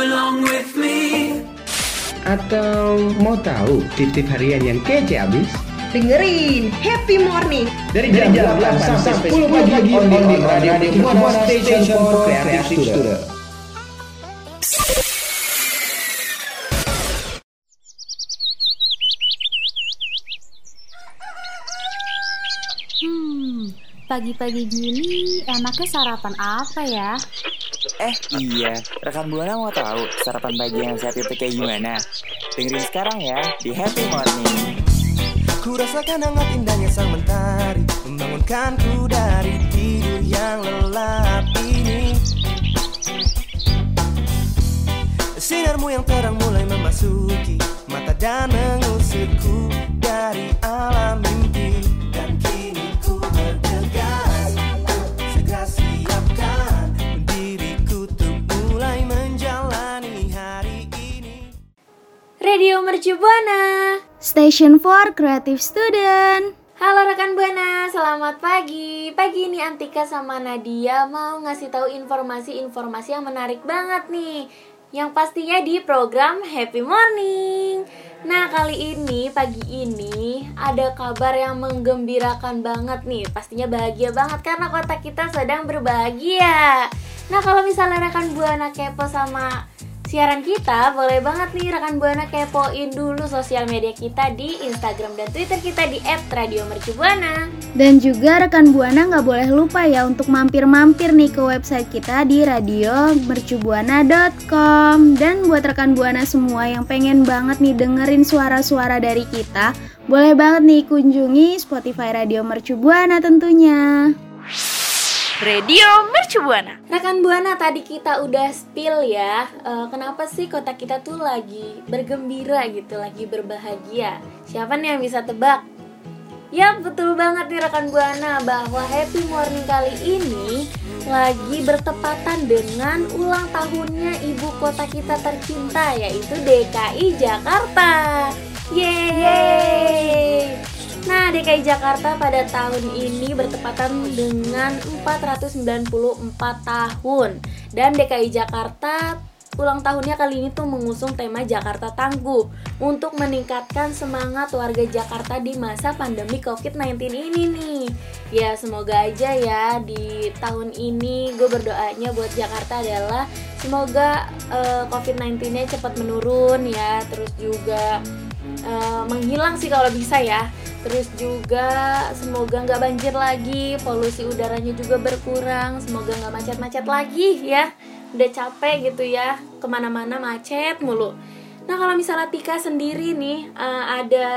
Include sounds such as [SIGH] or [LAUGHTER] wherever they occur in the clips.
Belong with me Atau mau tahu tip-tip harian yang kece abis? Dengerin Happy Morning Dari jam, 8 sampai 10 pagi on the Radio Buana Station for Creative Student. Hmm, pagi-pagi gini enaknya sarapan apa ya? Eh iya, rekan Buana mau tahu sarapan pagi yang sehat itu kayak gimana? Dengerin sekarang ya di Happy Morning. Ku rasakan hangat indahnya sang mentari Membangunkanku dari tidur yang lelap ini Sinarmu yang terang mulai memasuki Mata dan mengusirku dari alam Radio Mercu Buana. Station for Creative Student. Halo rekan Buana, selamat pagi. Pagi ini Antika sama Nadia mau ngasih tahu informasi-informasi yang menarik banget nih. Yang pastinya di program Happy Morning. Nah, kali ini pagi ini ada kabar yang menggembirakan banget nih. Pastinya bahagia banget karena kota kita sedang berbahagia. Nah, kalau misalnya rekan Buana kepo sama siaran kita, boleh banget nih rekan Buana kepoin dulu sosial media kita di Instagram dan Twitter kita di @radiomercubuana. Dan juga rekan Buana nggak boleh lupa ya untuk mampir-mampir nih ke website kita di radiomercubuana.com Dan buat rekan Buana semua yang pengen banget nih dengerin suara-suara dari kita, boleh banget nih kunjungi Spotify Radio Mercubuana tentunya. Radio Mercu Buana. Rekan Buana tadi kita udah spill ya, eh, kenapa sih kota kita tuh lagi bergembira gitu, lagi berbahagia. Siapa nih yang bisa tebak? Ya betul banget nih rekan Buana bahwa Happy Morning kali ini lagi bertepatan dengan ulang tahunnya ibu kota kita tercinta yaitu DKI Jakarta. Yeay! Nah, DKI Jakarta pada tahun ini bertepatan dengan 494 tahun dan DKI Jakarta ulang tahunnya kali ini tuh mengusung tema Jakarta Tangguh untuk meningkatkan semangat warga Jakarta di masa pandemi COVID-19 ini nih. Ya semoga aja ya di tahun ini gue berdoanya buat Jakarta adalah semoga eh, COVID-19-nya cepat menurun ya, terus juga eh, menghilang sih kalau bisa ya. Terus juga semoga nggak banjir lagi, polusi udaranya juga berkurang, semoga nggak macet-macet lagi ya. Udah capek gitu ya ke mana-mana macet mulu. Nah kalau misalnya Tika sendiri nih eh, ada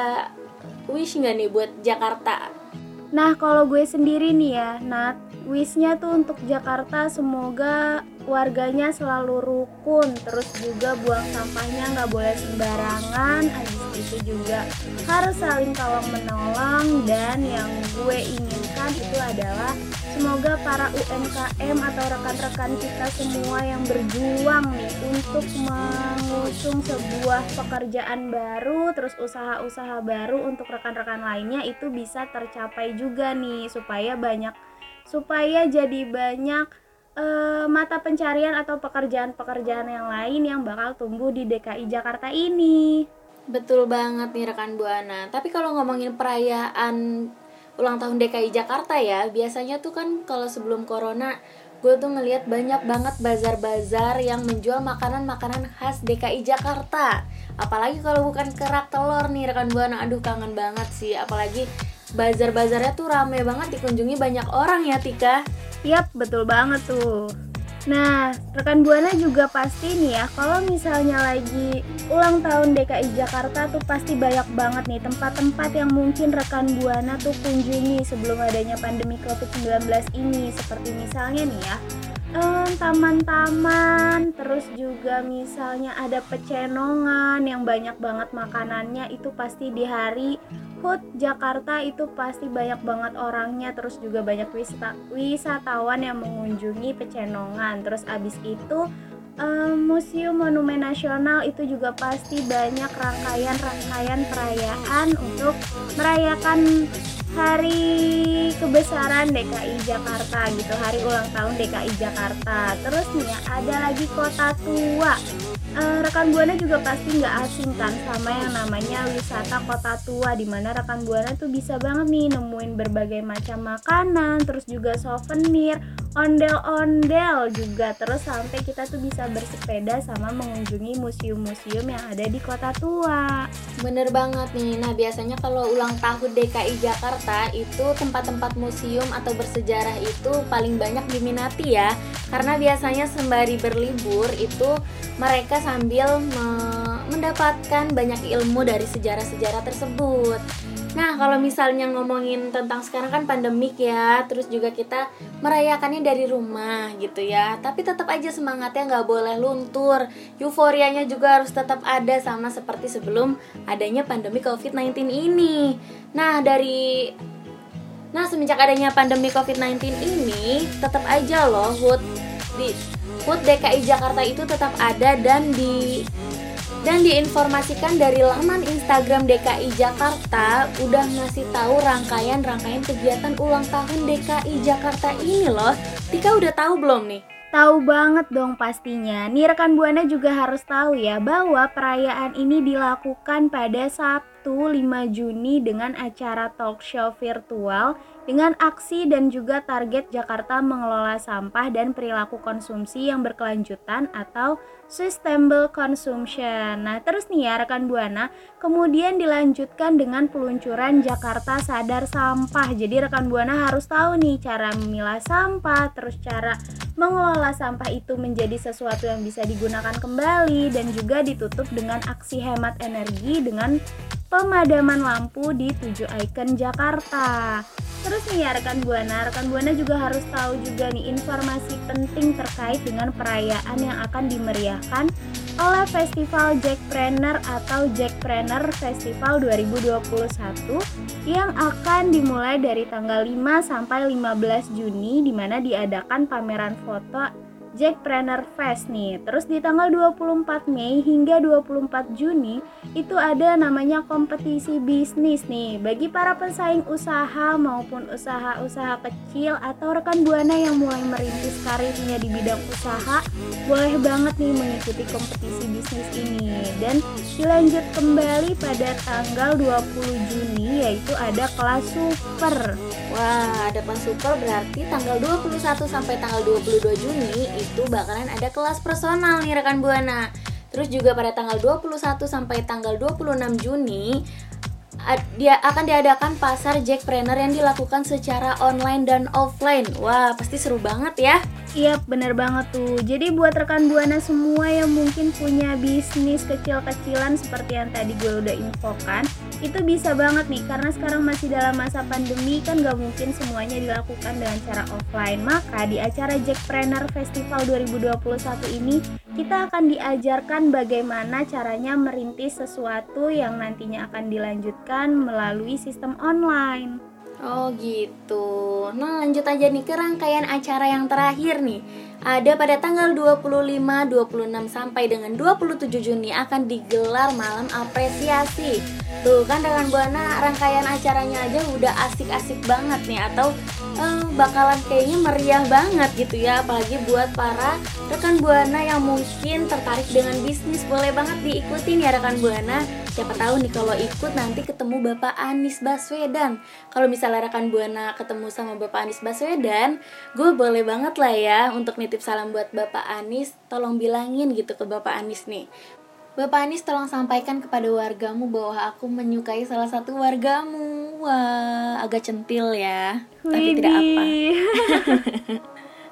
wish nggak nih buat Jakarta? Nah, kalau gue sendiri nih ya, Nat, wishnya tuh untuk Jakarta semoga warganya selalu rukun, terus juga buang sampahnya nggak boleh sembarangan, habis itu juga harus saling tolong menolong dan yang gue inginkan itu adalah semoga para UMKM atau rekan-rekan kita semua yang berjuang nih untuk mengusung sebuah pekerjaan baru, terus usaha-usaha baru untuk rekan-rekan lainnya itu bisa tercapai juga nih supaya banyak supaya jadi banyak eh, mata pencarian atau pekerjaan-pekerjaan yang lain yang bakal tumbuh di DKI Jakarta ini. betul banget nih rekan buana. Tapi kalau ngomongin perayaan ulang tahun DKI Jakarta ya biasanya tuh kan kalau sebelum corona gue tuh ngelihat banyak banget bazar-bazar yang menjual makanan-makanan khas DKI Jakarta. Apalagi kalau bukan kerak telur nih rekan buana. Aduh kangen banget sih. Apalagi bazar-bazarnya tuh rame banget dikunjungi banyak orang ya Tika Yap, betul banget tuh. Nah, rekan Buana juga pasti nih ya, kalau misalnya lagi ulang tahun DKI Jakarta tuh pasti banyak banget nih tempat-tempat yang mungkin rekan Buana tuh kunjungi sebelum adanya pandemi COVID-19 ini. Seperti misalnya nih ya, taman-taman terus juga misalnya ada pecenongan yang banyak banget makanannya itu pasti di hari HUT Jakarta itu pasti banyak banget orangnya terus juga banyak wisata wisatawan yang mengunjungi pecenongan. Terus abis itu em, Museum Monumen Nasional itu juga pasti banyak rangkaian-rangkaian perayaan untuk merayakan hari kebesaran DKI Jakarta gitu hari ulang tahun DKI Jakarta. Terus ada lagi kota tua Eh, rekan buana juga pasti nggak asing kan sama yang namanya wisata kota tua di mana rekan buana tuh bisa banget nih nemuin berbagai macam makanan terus juga souvenir ondel-ondel juga terus sampai kita tuh bisa bersepeda sama mengunjungi museum-museum yang ada di kota tua Bener banget nih. Nah, biasanya kalau ulang tahun DKI Jakarta itu tempat-tempat museum atau bersejarah itu paling banyak diminati ya. Karena biasanya sembari berlibur itu mereka sambil mendapatkan banyak ilmu dari sejarah-sejarah tersebut. Nah, kalau misalnya ngomongin tentang sekarang kan pandemik ya, terus juga kita merayakannya dari rumah gitu ya. Tapi tetap aja semangatnya nggak boleh luntur. Euforianya juga harus tetap ada sama seperti sebelum adanya pandemi COVID-19 ini. Nah, dari Nah, semenjak adanya pandemi COVID-19 ini, tetap aja loh HUT di HUT DKI Jakarta itu tetap ada dan di dan diinformasikan dari laman Instagram DKI Jakarta udah ngasih tahu rangkaian-rangkaian kegiatan ulang tahun DKI Jakarta ini loh. Tika udah tahu belum nih? Tahu banget dong pastinya. Nih rekan Buana juga harus tahu ya bahwa perayaan ini dilakukan pada Sabtu 5 Juni dengan acara talk show virtual dengan aksi dan juga target Jakarta mengelola sampah dan perilaku konsumsi yang berkelanjutan atau sustainable consumption. Nah, terus nih ya rekan Buana, kemudian dilanjutkan dengan peluncuran Jakarta Sadar Sampah. Jadi rekan Buana harus tahu nih cara memilah sampah, terus cara mengelola sampah itu menjadi sesuatu yang bisa digunakan kembali dan juga ditutup dengan aksi hemat energi dengan pemadaman lampu di 7 ikon Jakarta. Terus nih ya rekan Buana, rekan Buana juga harus tahu juga nih informasi penting terkait dengan perayaan yang akan dimeriahkan oleh Festival Jackpreneur atau Jackpreneur Festival 2021 yang akan dimulai dari tanggal 5 sampai 15 Juni di mana diadakan pameran foto Jackpreneur Fest nih. Terus di tanggal 24 Mei hingga 24 Juni itu ada namanya kompetisi bisnis nih. Bagi para pesaing usaha maupun usaha-usaha kecil atau rekan buana yang mulai merintis karirnya di bidang usaha boleh banget nih mengikuti kompetisi bisnis ini. Dan dilanjut kembali pada tanggal 20 Juni yaitu ada kelas super. Wah, ada kelas super berarti tanggal 21 sampai tanggal 22 Juni itu bakalan ada kelas personal nih rekan Buana. Terus juga pada tanggal 21 sampai tanggal 26 Juni dia akan diadakan pasar Jackpreneur yang dilakukan secara online dan offline. Wah, pasti seru banget ya. Iya bener banget tuh Jadi buat rekan Buana semua yang mungkin punya bisnis kecil-kecilan seperti yang tadi gue udah infokan Itu bisa banget nih karena sekarang masih dalam masa pandemi kan gak mungkin semuanya dilakukan dengan cara offline Maka di acara Jackpreneur Festival 2021 ini kita akan diajarkan bagaimana caranya merintis sesuatu yang nantinya akan dilanjutkan melalui sistem online Oh gitu. Nah lanjut aja nih ke rangkaian acara yang terakhir nih. Ada pada tanggal 25, 26 sampai dengan 27 Juni akan digelar malam apresiasi. Tuh kan rekan Buana rangkaian acaranya aja udah asik-asik banget nih atau eh, bakalan kayaknya meriah banget gitu ya apalagi buat para rekan Buana yang mungkin tertarik dengan bisnis boleh banget diikutin ya rekan Buana. Siapa tahu nih kalau ikut nanti ketemu Bapak Anies Baswedan. Kalau misalnya rekan Buana ketemu sama Bapak Anies Baswedan, gue boleh banget lah ya untuk nitip salam buat Bapak Anies. Tolong bilangin gitu ke Bapak Anies nih. Bapak Anies tolong sampaikan kepada wargamu bahwa aku menyukai salah satu wargamu. Wah, agak centil ya. Tapi tidak apa. [LAUGHS]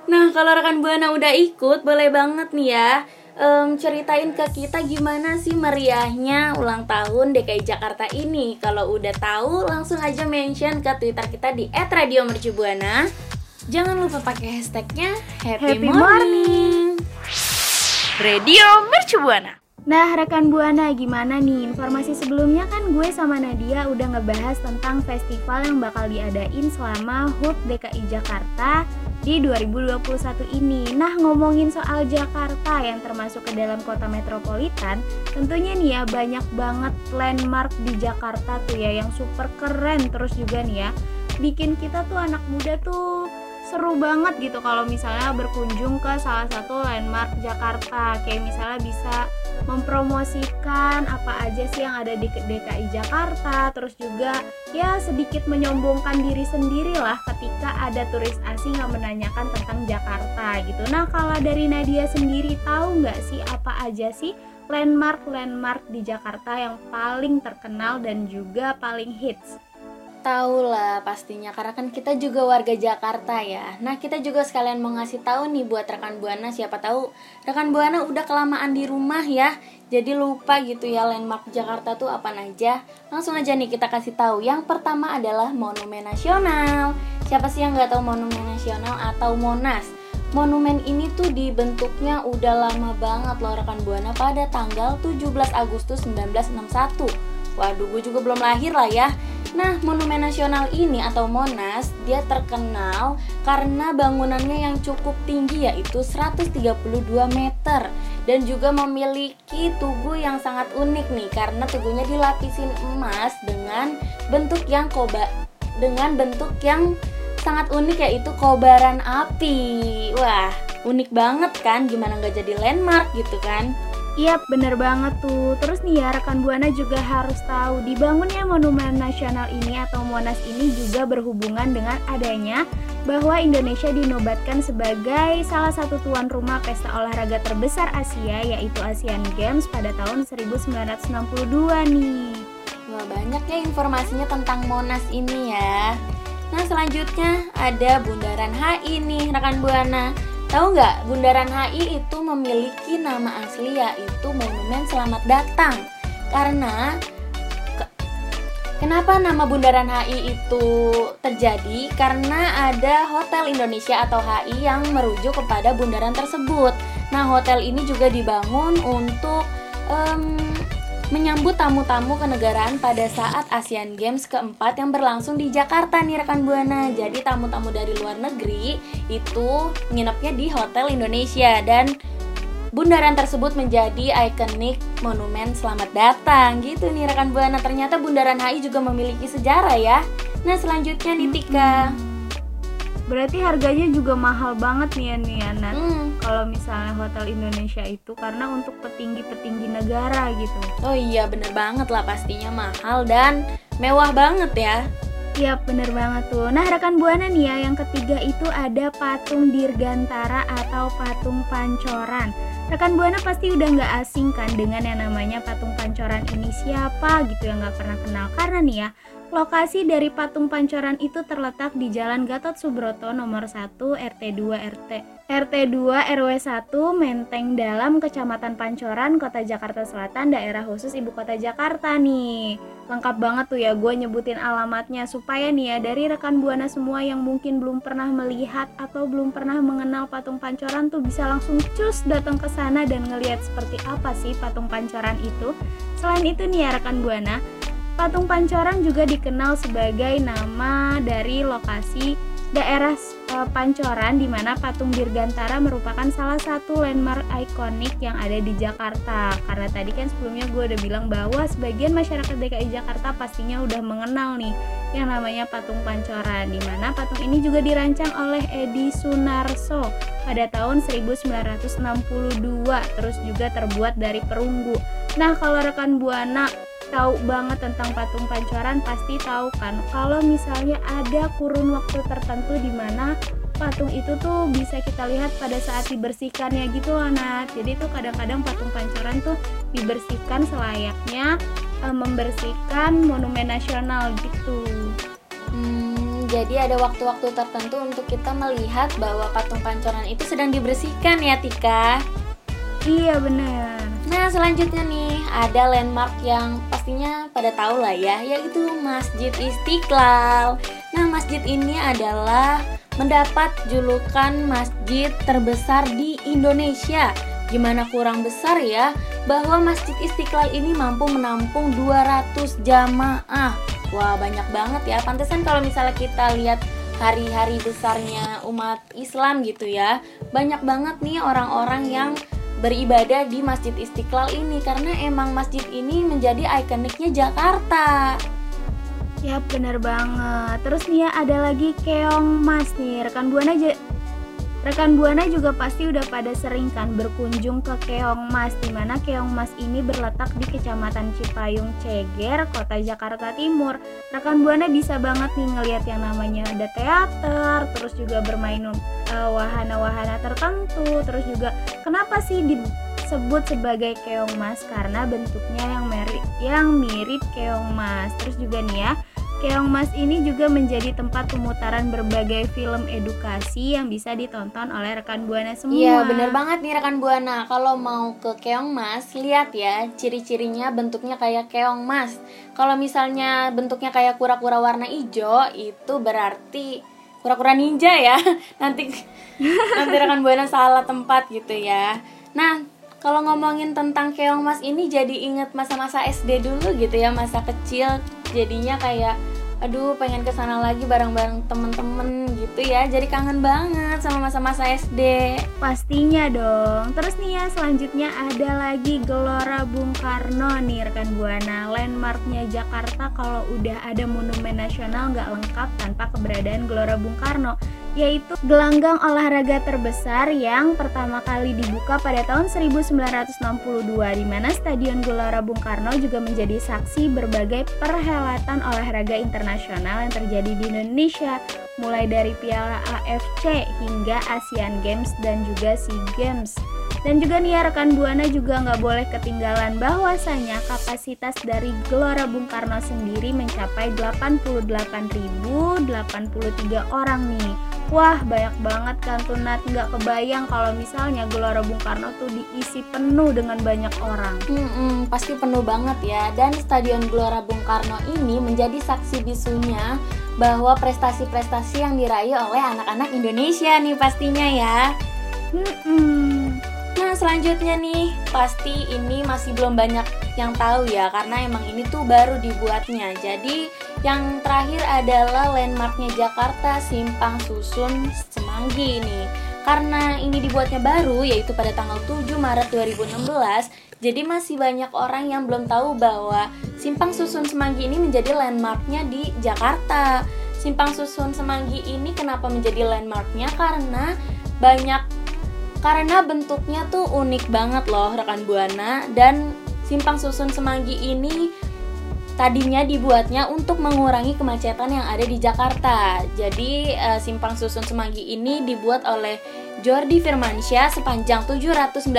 Nah, kalau rekan Buana udah ikut, boleh banget nih ya em, ceritain ke kita gimana sih meriahnya ulang tahun DKI Jakarta ini. Kalau udah tahu, langsung aja mention ke Twitter kita di @radiomercubuana Jangan lupa pakai hashtagnya Happy, Happy morning. Radio Mercu Buana. Nah, rekan Buana gimana nih? Informasi sebelumnya kan gue sama Nadia udah ngebahas tentang festival yang bakal diadain selama HUT DKI Jakarta di 2021 ini. Nah, ngomongin soal Jakarta yang termasuk ke dalam kota metropolitan, tentunya nih ya banyak banget landmark di Jakarta tuh ya yang super keren terus juga nih ya bikin kita tuh anak muda tuh seru banget gitu kalau misalnya berkunjung ke salah satu landmark Jakarta. Kayak misalnya bisa mempromosikan apa aja sih yang ada di DKI Jakarta terus juga ya sedikit menyombongkan diri sendiri lah ketika ada turis asing yang menanyakan tentang Jakarta gitu. Nah kalau dari Nadia sendiri tahu nggak sih apa aja sih landmark-landmark di Jakarta yang paling terkenal dan juga paling hits Tahu lah pastinya karena kan kita juga warga Jakarta ya. Nah, kita juga sekalian mau ngasih tahu nih buat rekan Buana siapa tahu rekan Buana udah kelamaan di rumah ya. Jadi lupa gitu ya landmark Jakarta tuh apa aja. Langsung aja nih kita kasih tahu. Yang pertama adalah Monumen Nasional. Siapa sih yang nggak tahu Monumen Nasional atau Monas? Monumen ini tuh dibentuknya udah lama banget loh rekan Buana pada tanggal 17 Agustus 1961. Waduh, gue juga belum lahir lah ya. Nah, Monumen Nasional ini atau Monas, dia terkenal karena bangunannya yang cukup tinggi yaitu 132 meter dan juga memiliki tugu yang sangat unik nih karena tugunya dilapisin emas dengan bentuk yang koba dengan bentuk yang sangat unik yaitu kobaran api. Wah, unik banget kan? Gimana nggak jadi landmark gitu kan? Iya bener banget tuh. Terus nih ya rekan Buana juga harus tahu Dibangunnya Monumen Nasional ini atau Monas ini juga berhubungan dengan adanya bahwa Indonesia dinobatkan sebagai salah satu tuan rumah pesta olahraga terbesar Asia yaitu Asian Games pada tahun 1962 nih. Wah banyak ya informasinya tentang Monas ini ya. Nah selanjutnya ada Bundaran HI nih rekan Buana Tahu nggak, Bundaran HI itu memiliki nama asli yaitu Monumen Selamat Datang. Karena ke, kenapa nama Bundaran HI itu terjadi? Karena ada Hotel Indonesia atau HI yang merujuk kepada bundaran tersebut. Nah, hotel ini juga dibangun untuk um, menyambut tamu-tamu kenegaraan pada saat Asian Games keempat yang berlangsung di Jakarta nih rekan Buana. Jadi tamu-tamu dari luar negeri itu nginepnya di Hotel Indonesia dan bundaran tersebut menjadi ikonik monumen selamat datang gitu nih rekan Buana. Ternyata bundaran HI juga memiliki sejarah ya. Nah selanjutnya nih Tika. Berarti harganya juga mahal banget nih ya nih Nat. Hmm. Kalau misalnya Hotel Indonesia itu karena untuk petinggi-petinggi negara gitu. Oh iya bener banget lah pastinya mahal dan mewah banget ya. Iya bener banget tuh Nah rekan Buana nih ya Yang ketiga itu ada patung Dirgantara atau patung Pancoran Rekan Buana pasti udah nggak asing kan Dengan yang namanya patung Pancoran ini Siapa gitu yang nggak pernah kenal Karena nih ya Lokasi dari patung Pancoran itu terletak di Jalan Gatot Subroto nomor 1 RT 2 RT RT 2 RW 1 Menteng Dalam Kecamatan Pancoran Kota Jakarta Selatan daerah khusus Ibu Kota Jakarta nih. Lengkap banget tuh ya gue nyebutin alamatnya supaya nih ya dari rekan buana semua yang mungkin belum pernah melihat atau belum pernah mengenal patung pancoran tuh bisa langsung cus datang ke sana dan ngelihat seperti apa sih patung pancoran itu. Selain itu nih ya rekan buana patung pancoran juga dikenal sebagai nama dari lokasi daerah uh, Pancoran di mana patung Dirgantara merupakan salah satu landmark ikonik yang ada di Jakarta. Karena tadi kan sebelumnya gue udah bilang bahwa sebagian masyarakat DKI Jakarta pastinya udah mengenal nih yang namanya patung Pancoran di mana patung ini juga dirancang oleh Edi Sunarso pada tahun 1962 terus juga terbuat dari perunggu. Nah, kalau rekan Buana tahu banget tentang patung pancoran pasti tahu kan? Kalau misalnya ada kurun waktu tertentu di mana patung itu tuh bisa kita lihat pada saat dibersihkan ya gitu loh Nat jadi tuh kadang-kadang patung pancoran tuh dibersihkan selayaknya e, membersihkan monumen nasional gitu. Hmm, jadi ada waktu-waktu tertentu untuk kita melihat bahwa patung pancoran itu sedang dibersihkan ya Tika. iya bener Nah selanjutnya nih ada landmark yang pastinya pada tahu lah ya yaitu Masjid Istiqlal. Nah masjid ini adalah mendapat julukan masjid terbesar di Indonesia. Gimana kurang besar ya bahwa Masjid Istiqlal ini mampu menampung 200 jamaah. Wah, banyak banget ya. Pantesan kalau misalnya kita lihat hari-hari besarnya umat Islam gitu ya. Banyak banget nih orang-orang yang beribadah di Masjid Istiqlal ini karena emang masjid ini menjadi ikoniknya Jakarta. Ya bener banget. Terus nih ya ada lagi keong mas nih rekan buana. Rekan buana juga pasti udah pada sering kan berkunjung ke Keong Mas di mana Keong Mas ini berletak di Kecamatan Cipayung Ceger, Kota Jakarta Timur. Rekan buana bisa banget nih ngelihat yang namanya ada teater, terus juga bermain uh, wahana-wahana tertentu, terus juga kenapa sih disebut sebagai keong mas karena bentuknya yang mirip yang mirip keong mas. Terus juga nih ya, Keong Mas ini juga menjadi tempat pemutaran berbagai film edukasi yang bisa ditonton oleh rekan Buana semua. Iya, bener banget nih rekan Buana. Kalau mau ke Keong Mas, lihat ya, ciri-cirinya bentuknya kayak Keong Mas. Kalau misalnya bentuknya kayak kura-kura warna hijau, itu berarti kura-kura ninja ya. [LAUGHS] Nanti nanti rekan Buana salah tempat gitu ya. Nah, kalau ngomongin tentang Keong Mas ini jadi inget masa-masa SD dulu gitu ya, masa kecil. Jadinya kayak aduh pengen ke sana lagi bareng-bareng temen-temen gitu ya. Jadi kangen banget sama masa-masa SD pastinya dong. Terus nih ya selanjutnya ada lagi Gelora Bung Karno nih rekan buana. Landmarknya Jakarta kalau udah ada monumen nasional nggak lengkap tanpa keberadaan Gelora Bung Karno yaitu gelanggang olahraga terbesar yang pertama kali dibuka pada tahun 1962 di mana Stadion Gelora Bung Karno juga menjadi saksi berbagai perhelatan olahraga internasional yang terjadi di Indonesia mulai dari Piala AFC hingga Asian Games dan juga SEA Games. Dan juga nih ya rekan Buana juga nggak boleh ketinggalan bahwasanya kapasitas dari Gelora Bung Karno sendiri mencapai 88.083 orang nih. Wah banyak banget kan tuh Nat nggak kebayang kalau misalnya Gelora Bung Karno tuh diisi penuh dengan banyak orang. Hmm, pasti penuh banget ya. Dan Stadion Gelora Bung Karno ini menjadi saksi bisunya bahwa prestasi-prestasi yang diraih oleh anak-anak Indonesia nih pastinya ya. Hmm, Nah selanjutnya nih pasti ini masih belum banyak yang tahu ya karena emang ini tuh baru dibuatnya. Jadi yang terakhir adalah landmarknya Jakarta Simpang Susun Semanggi ini. Karena ini dibuatnya baru yaitu pada tanggal 7 Maret 2016, jadi masih banyak orang yang belum tahu bahwa Simpang Susun Semanggi ini menjadi landmarknya di Jakarta. Simpang Susun Semanggi ini kenapa menjadi landmarknya? Karena banyak karena bentuknya tuh unik banget loh rekan buana dan simpang susun semanggi ini tadinya dibuatnya untuk mengurangi kemacetan yang ada di Jakarta. Jadi uh, simpang susun semanggi ini dibuat oleh Jordi Firmansyah sepanjang 796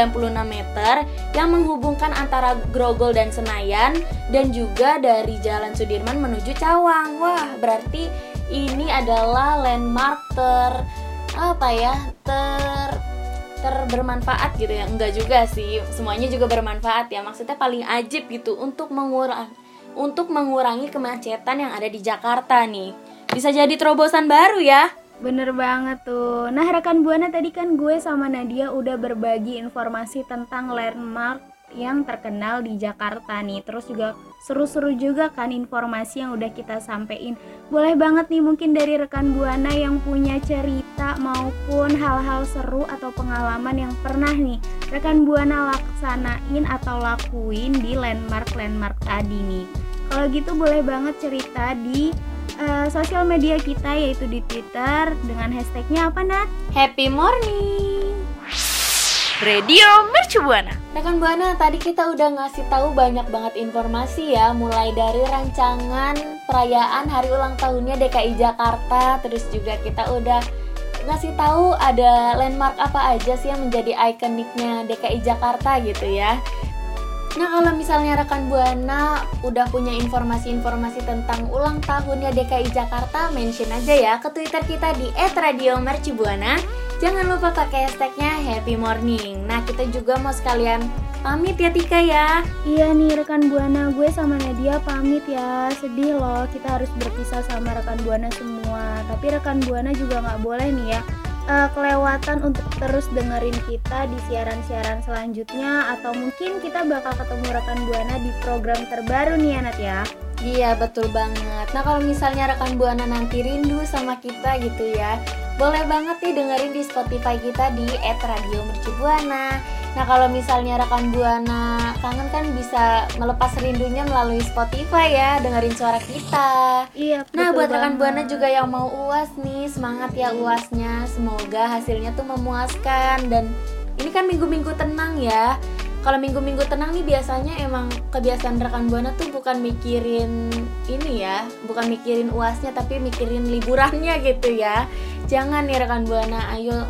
meter yang menghubungkan antara Grogol dan Senayan dan juga dari Jalan Sudirman menuju Cawang. Wah, berarti ini adalah landmark ter apa ya? ter terbermanfaat gitu ya enggak juga sih semuanya juga bermanfaat ya maksudnya paling ajib gitu untuk mengurangi untuk mengurangi kemacetan yang ada di Jakarta nih. Bisa jadi terobosan baru ya? Bener banget tuh. Nah rekan Buana tadi kan gue sama Nadia udah berbagi informasi tentang landmark yang terkenal di Jakarta nih. Terus juga seru-seru juga kan informasi yang udah kita sampein. Boleh banget nih mungkin dari rekan buana yang punya cerita maupun hal-hal seru atau pengalaman yang pernah nih rekan buana laksanain atau lakuin di landmark-landmark tadi nih. Kalau gitu boleh banget cerita di uh, sosial media kita yaitu di Twitter dengan hashtagnya apa Nat? Happy Morning Radio Mercu Buana. Rekan Buana, tadi kita udah ngasih tahu banyak banget informasi ya, mulai dari rancangan perayaan hari ulang tahunnya DKI Jakarta, terus juga kita udah ngasih tahu ada landmark apa aja sih yang menjadi ikoniknya DKI Jakarta gitu ya. Nah kalau misalnya rekan Buana udah punya informasi-informasi tentang ulang tahunnya DKI Jakarta, mention aja ya ke Twitter kita di @radiomercubuana. Jangan lupa pakai hashtagnya Happy Morning. Nah kita juga mau sekalian pamit ya Tika ya. Iya nih rekan Buana, gue sama Nadia pamit ya. Sedih loh kita harus berpisah sama rekan Buana semua. Tapi rekan Buana juga nggak boleh nih ya eh, kelewatan untuk terus dengerin kita di siaran-siaran selanjutnya atau mungkin kita bakal ketemu rekan Buana di program terbaru nih ya Nat ya. Iya betul banget. Nah kalau misalnya rekan buana nanti rindu sama kita gitu ya, boleh banget nih dengerin di Spotify kita di @radiomercubuana. Nah kalau misalnya rekan buana kangen kan bisa melepas rindunya melalui Spotify ya, dengerin suara kita. Iya. Nah buat rekan buana juga yang mau uas nih, semangat ya uasnya. Semoga hasilnya tuh memuaskan dan ini kan minggu-minggu tenang ya. Kalau minggu-minggu tenang nih biasanya emang kebiasaan rekan buana tuh bukan mikirin ini ya, bukan mikirin uasnya tapi mikirin liburannya gitu ya. Jangan nih rekan buana, ayo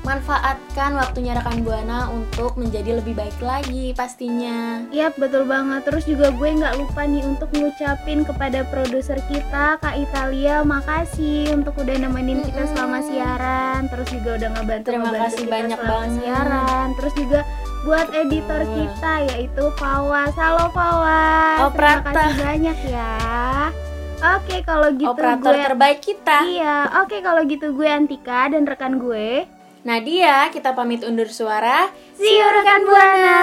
manfaatkan waktunya rekan buana untuk menjadi lebih baik lagi pastinya. Iya betul banget Terus juga gue nggak lupa nih untuk ngucapin kepada produser kita Kak Italia Makasih untuk udah nemenin kita Mm-mm. selama siaran Terus juga udah ngebantu Terima ngebantu kasih kita banyak selama banget. siaran Terus juga buat editor Wah. kita yaitu Fawas Halo Fawas Terima kasih banyak ya Oke kalau gitu Operator gue terbaik kita. Iya, oke kalau gitu gue Antika dan rekan gue Nadia, kita pamit undur suara. See you rekan Buana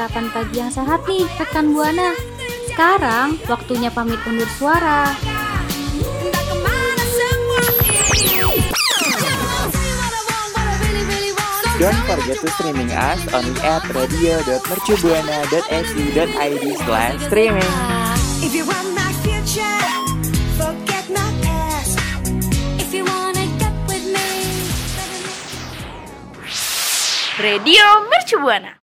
sarapan pagi yang sehat nih, rekan Buana. Sekarang waktunya pamit undur suara. Don't forget to streaming us on at radio.mercubuana.su.id slash streaming. If you want my future Forget my past If you wanna get with me. Radio Mercubuana.